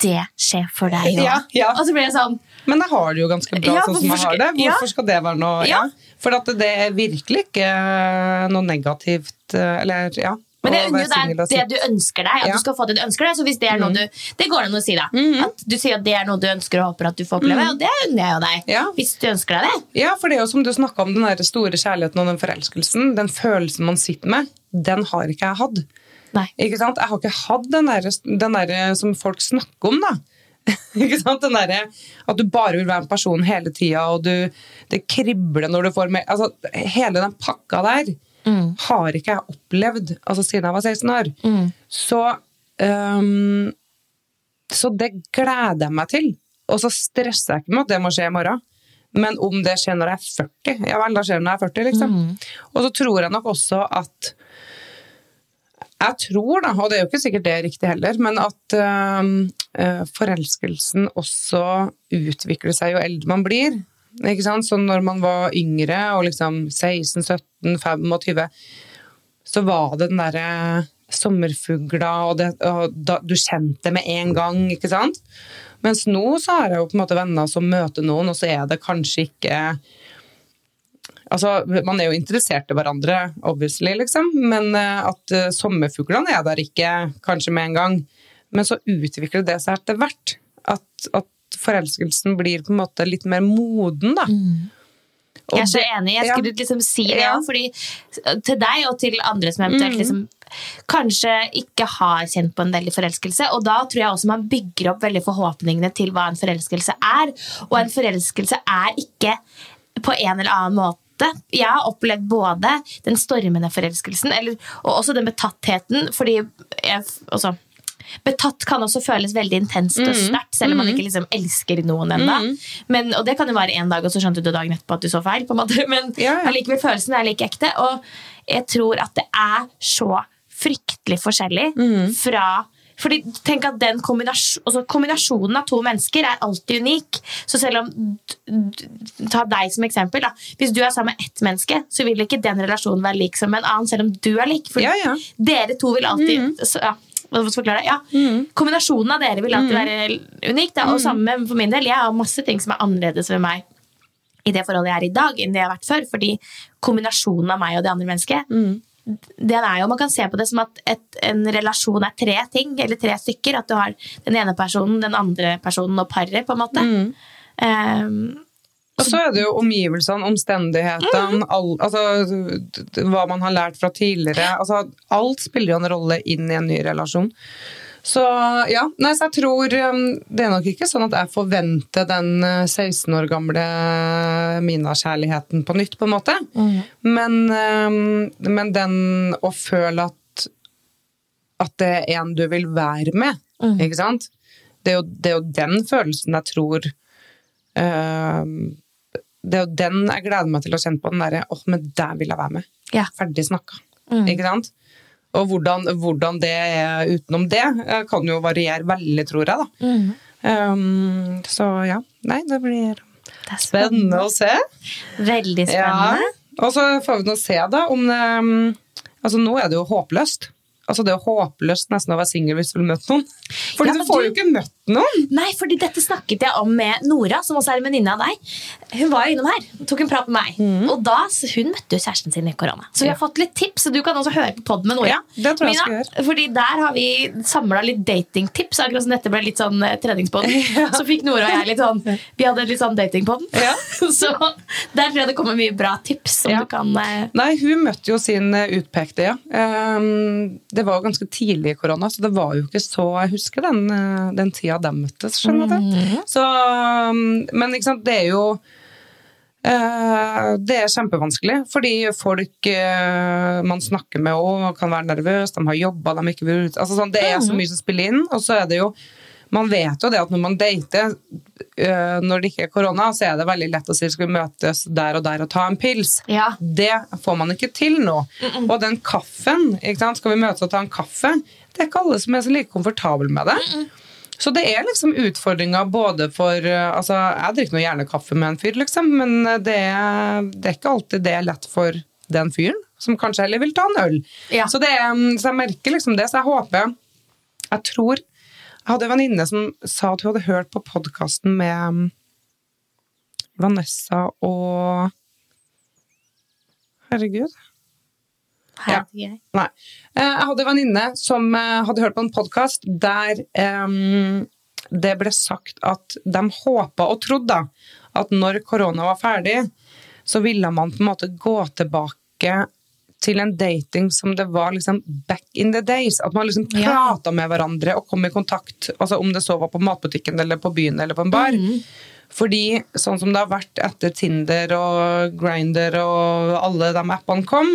det skjer for deg òg. Ja, ja. Og så blir det sånn Men jeg har det jo ganske bra ja, sånn som jeg har det. Hvorfor skal det være noe ja. For det er virkelig ikke noe negativt eh, Eller, ja. Men det, er det du ønsker deg. At ja. du skal få det du ønsker deg. Så hvis Det er noe mm. du, det går an å si, da. Mm -hmm. At du sier at det er noe du ønsker og håper at du får oppleve. Mm. Og det unner jeg jo deg. Ja. Hvis du ønsker deg det. Ja, for det er jo som du snakka om, den store kjærligheten og den forelskelsen. Den følelsen man sitter med, den har ikke jeg hatt. Ikke sant? Jeg har ikke hatt den der, den der som folk snakker om, da. ikke sant? Den der, at du bare vil være en person hele tida, og du, det kribler når du får mer altså, Hele den pakka der mm. har ikke jeg opplevd altså, siden jeg var 16 år. Mm. Så um, Så det gleder jeg meg til. Og så stresser jeg ikke med at det må skje i morgen. Men om det skjer når jeg er 40, ja vel, da skjer det når jeg er 40, liksom. Mm. Og så tror jeg nok også at jeg tror, da, og det er jo ikke sikkert det er riktig heller, men at uh, forelskelsen også utvikler seg jo eldre man blir. Ikke sant? Så når man var yngre, og liksom 16, 17, 25, så var det den derre sommerfugla, og, det, og da, du kjente det med en gang, ikke sant? Mens nå så har jeg jo på en måte venner som møter noen, og så er det kanskje ikke Altså, man er jo interessert i hverandre, obviously, liksom, men eh, at uh, sommerfuglene er der ikke kanskje med en gang. Men så utvikler det seg etter hvert. At, at, forelskelsen blir på en måte litt mer moden, da. Mm. Jeg er så enig. Jeg skulle liksom si det òg, fordi til deg og til andre som eventuelt mm. liksom kanskje ikke har kjent på en veldig forelskelse. Og da tror jeg også man bygger opp veldig forhåpningene til hva en forelskelse er. Og en forelskelse er ikke på en eller annen måte. Jeg har opplevd både den stormende forelskelsen eller, og også den betattheten. fordi jeg, altså, Betatt kan også føles veldig intenst og mm. sterkt, selv om man mm. ikke liksom elsker noen ennå. Mm. Og det kan jo være én dag, og så skjønte du dagen etterpå at du så feil. Men ja. allikevel følelsen er like ekte. Og jeg tror at det er så fryktelig forskjellig mm. fra Fordi tenk at den kombinasjon, altså Kombinasjonen av to mennesker er alltid unik. Så selv om Ta deg som eksempel. da. Hvis du er sammen med ett menneske, så vil ikke den relasjonen være lik som en annen, selv om du er lik. For Ja, ja. dere to vil alltid så, ja, hva mm. Ja. Kombinasjonen av dere vil alltid være unik. Da. Og samme for min del. Jeg har masse ting som er annerledes ved meg i det forholdet jeg er i dag, enn det jeg har vært før. Fordi kombinasjonen av meg og det andre mennesket den er jo, Man kan se på det som at et, en relasjon er tre ting, eller tre stykker. At du har den ene personen, den andre personen og paret, på en måte. Ehm, Og så er det jo omgivelsene, omstendighetene, all, altså, hva man har lært fra tidligere. Altså, alt spiller jo en rolle inn i en ny relasjon. Så ja, nei, så jeg tror um, Det er nok ikke sånn at jeg forventer den uh, 16 år gamle Mina-kjærligheten på nytt, på en måte. Men, um, men den å føle at at det er en du vil være med, ikke sant? Det er, jo, det er jo den følelsen jeg tror Ehm, det er jo den jeg gleder meg til å kjenne på. Den derre åh, men der vil jeg være med. Ja. Ferdig snakka. Ikke sant? Og hvordan, hvordan det er utenom det, eh, kan jo variere veldig, tror jeg, da. Ehm, så ja. Nei, det blir det er spennende å se. Veldig Ja. spennende. Og så får vi nå se, da, om det um, Altså, nå er det jo håpløst. Altså, det er håpløst nesten å være singel hvis du vil møte noen. Fordi Ja, du får du- jo ikke møtt noen! Nei, fordi dette snakket jeg om med Nora, som også er en venninne av deg. Hun var jo innom her, tok en prat med meg. Og da, Hun møtte jo kjæresten sin i korona. Så vi har Mm. Fått litt tips, og du kan også høre på podden med Nora. Ja, det tror jeg Mina. Fordi der har vi samla litt datingtips. Akkurat som dette ble litt sånn treningspod. Ja. Så fikk Nora og jeg litt sånn Vi hadde litt sånn datingpodden. Ja. Så der tror jeg det kommer mye bra tips som Ja. du kan eh, Nei, hun møtte jo sin eh, utpekte, ja. Ehm, det var jo ganske tidlig i korona, så det var jo ikke så Jeg husker den, eh, den tida de møttes, skjønner du. Så, um, men ikke sant, det er jo eh, det er kjempevanskelig, fordi folk eh, man snakker med òg, kan være nervøse, de har jobba, de ikke vil ut altså, sånn, Det er så mye som spiller inn, og så er det jo Man vet jo det at når man dater, eh, når det ikke er korona, så er det veldig lett å si skal vi møtes der og der og ta en pils. Ja. Det får man ikke til nå. Og den kaffen, ikke sant? skal vi møtes og ta en kaffe, det er ikke alle som er så like komfortable med det. Så det er liksom utfordringer både for eh, altså Jeg drikker nå gjerne kaffe med en fyr, liksom, men eh, det er, det er ikke alltid det er lett for den fyren, som kanskje heller vil ta en øl. Ja. Så, det, mm, så jeg merker liksom det, så jeg håper Jeg tror Jeg hadde en venninne som sa at hun hadde hørt på podkasten med mm, Vanessa og Herregud. Her, Ja. Nei. Eh, Jeg hadde en venninne som eh, hadde hørt på en podkast der um, det ble sagt at de håpa og trodde at når korona var ferdig, så ville man på en måte gå tilbake til en dating som det var liksom back in the days. At man liksom Ja. med hverandre og kom i kontakt, altså om det så var på matbutikken eller på byen eller på en bar. Fordi sånn som det har vært etter Tinder og Grinder og alle de appene kom,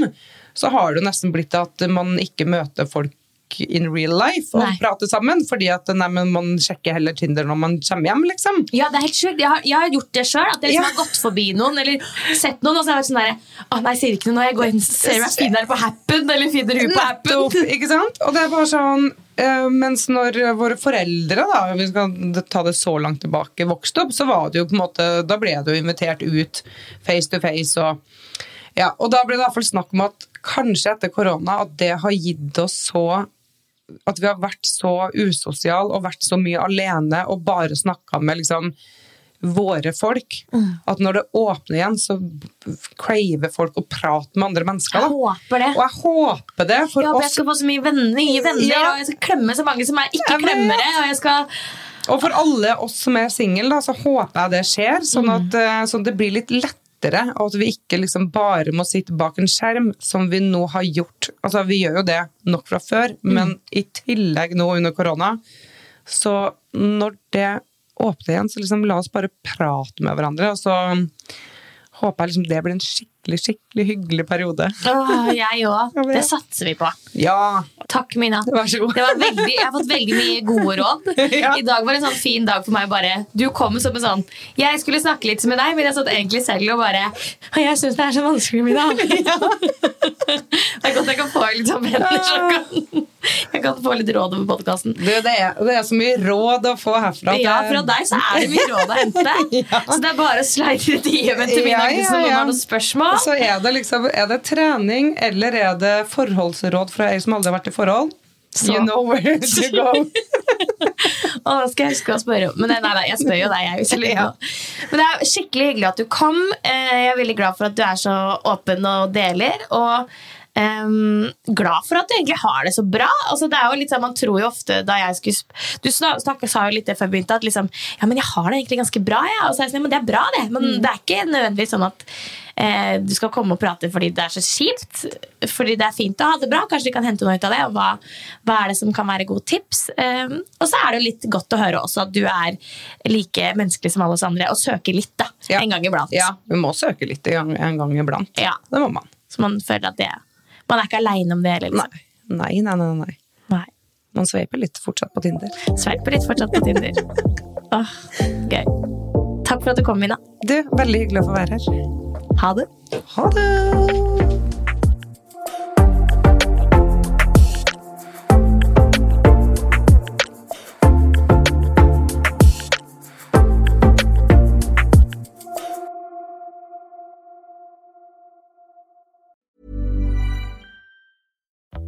så har det jo nesten blitt at man ikke møter folk in real life og Nei. prater sammen, fordi at nei, man sjekker heller Tinder når man kommer hjem, liksom. Ja, det er helt sjukt. Jeg har, jeg har gjort det sjøl. At jeg liksom Ja. har gått forbi noen eller sett noen, og så har jeg vært sånn der Å nei, sier ikke noe når jeg går inn ser du jeg finner på Happen, eller finner hun på Happen. Ikke sant? Og det er bare sånn eh, Mens når våre foreldre, da, vi skal ta det så langt tilbake, vokste opp, så var det jo på en måte Da ble det jo invitert ut face to face og Ja, og da ble det i hvert fall snakk om at kanskje etter korona at det har gitt oss så At vi har vært så usosiale og vært så mye alene og bare snakka med liksom våre folk. At når det åpner igjen, så craver folk å prate med andre mennesker. Jeg håper det. Og jeg håper det for Jeg håper jeg skal få så mye venner, nye venner, Ja. og jeg skal klemme så mange som er ikke klemmere. Og jeg skal Og for alle oss som er single, så håper jeg det skjer, sånn at, eh, sånn at det blir litt lettere, og at vi ikke liksom bare må sitte bak en skjerm, som vi nå har gjort. Altså, vi gjør jo det nok fra før, men i tillegg nå under korona. Så når det åpner igjen, så liksom la oss bare prate med hverandre, og så håper jeg liksom det blir en skikkelig, skikkelig hyggelig periode. Åh, jeg òg. Det satser vi på. Ja, Takk, Mina. vær så god. Det var veldig, jeg har fått veldig mye gode råd. Ja. I dag var en sånn fin dag for meg. bare Du kom som en sånn Jeg skulle snakke litt med deg, men jeg satt egentlig selv og bare Og Jeg syns det er så vanskelig, Mina. Det er godt jeg kan få litt sånn venner Jeg kan få litt råd over podkasten. Det, det, det er så mye råd å få herfra. Ja, fra deg så er det mye råd å hente. Så det er bare å slide i DM-en til Mina Ja, ja, hvis noen har noen spørsmål. Så er det liksom Er det trening, eller er det forholdsråd fra ei som aldri har vært i forhold? Så- You know where to go. Å, det skal jeg huske å spørre om. Men nei, nei, jeg spør jo deg. Jeg, jeg. Men det er skikkelig hyggelig at du kom. Eh, Jeg er veldig glad for at du er så åpen og deler. Og ehm, glad for at du egentlig har det så bra. Altså, det er jo litt sånn, Man tror jo ofte da jeg skulle Du snakket, sa jo litt det før jeg begynte, at liksom, ja, men jeg har det egentlig ganske bra. Ja. Og så er jeg sånn, ja, men det er bra, det. Men det er ikke nødvendigvis sånn at eh, du skal komme og prate fordi det er så kjipt. Fordi det er fint å ha det bra. Kanskje vi kan hente noe ut av det. Og hva, hva er det som kan være gode tips? Um, og så er det jo litt godt å høre også at du er like menneskelig som alle oss andre, og søker litt da, Ja. en gang iblant. Ja, vi må søke litt en gang, en gang iblant. Ja. Det må man. Så man føler at det Man er ikke aleine om det heller. Nei. Liksom. Nei, nei, nei, nei. Nei. Man sveiper litt fortsatt på Tinder. Sveiper litt fortsatt på Tinder. Åh, gøy. Takk for at du kom, Mina. Du, veldig hyggelig å få være her. Ha det. Ha det!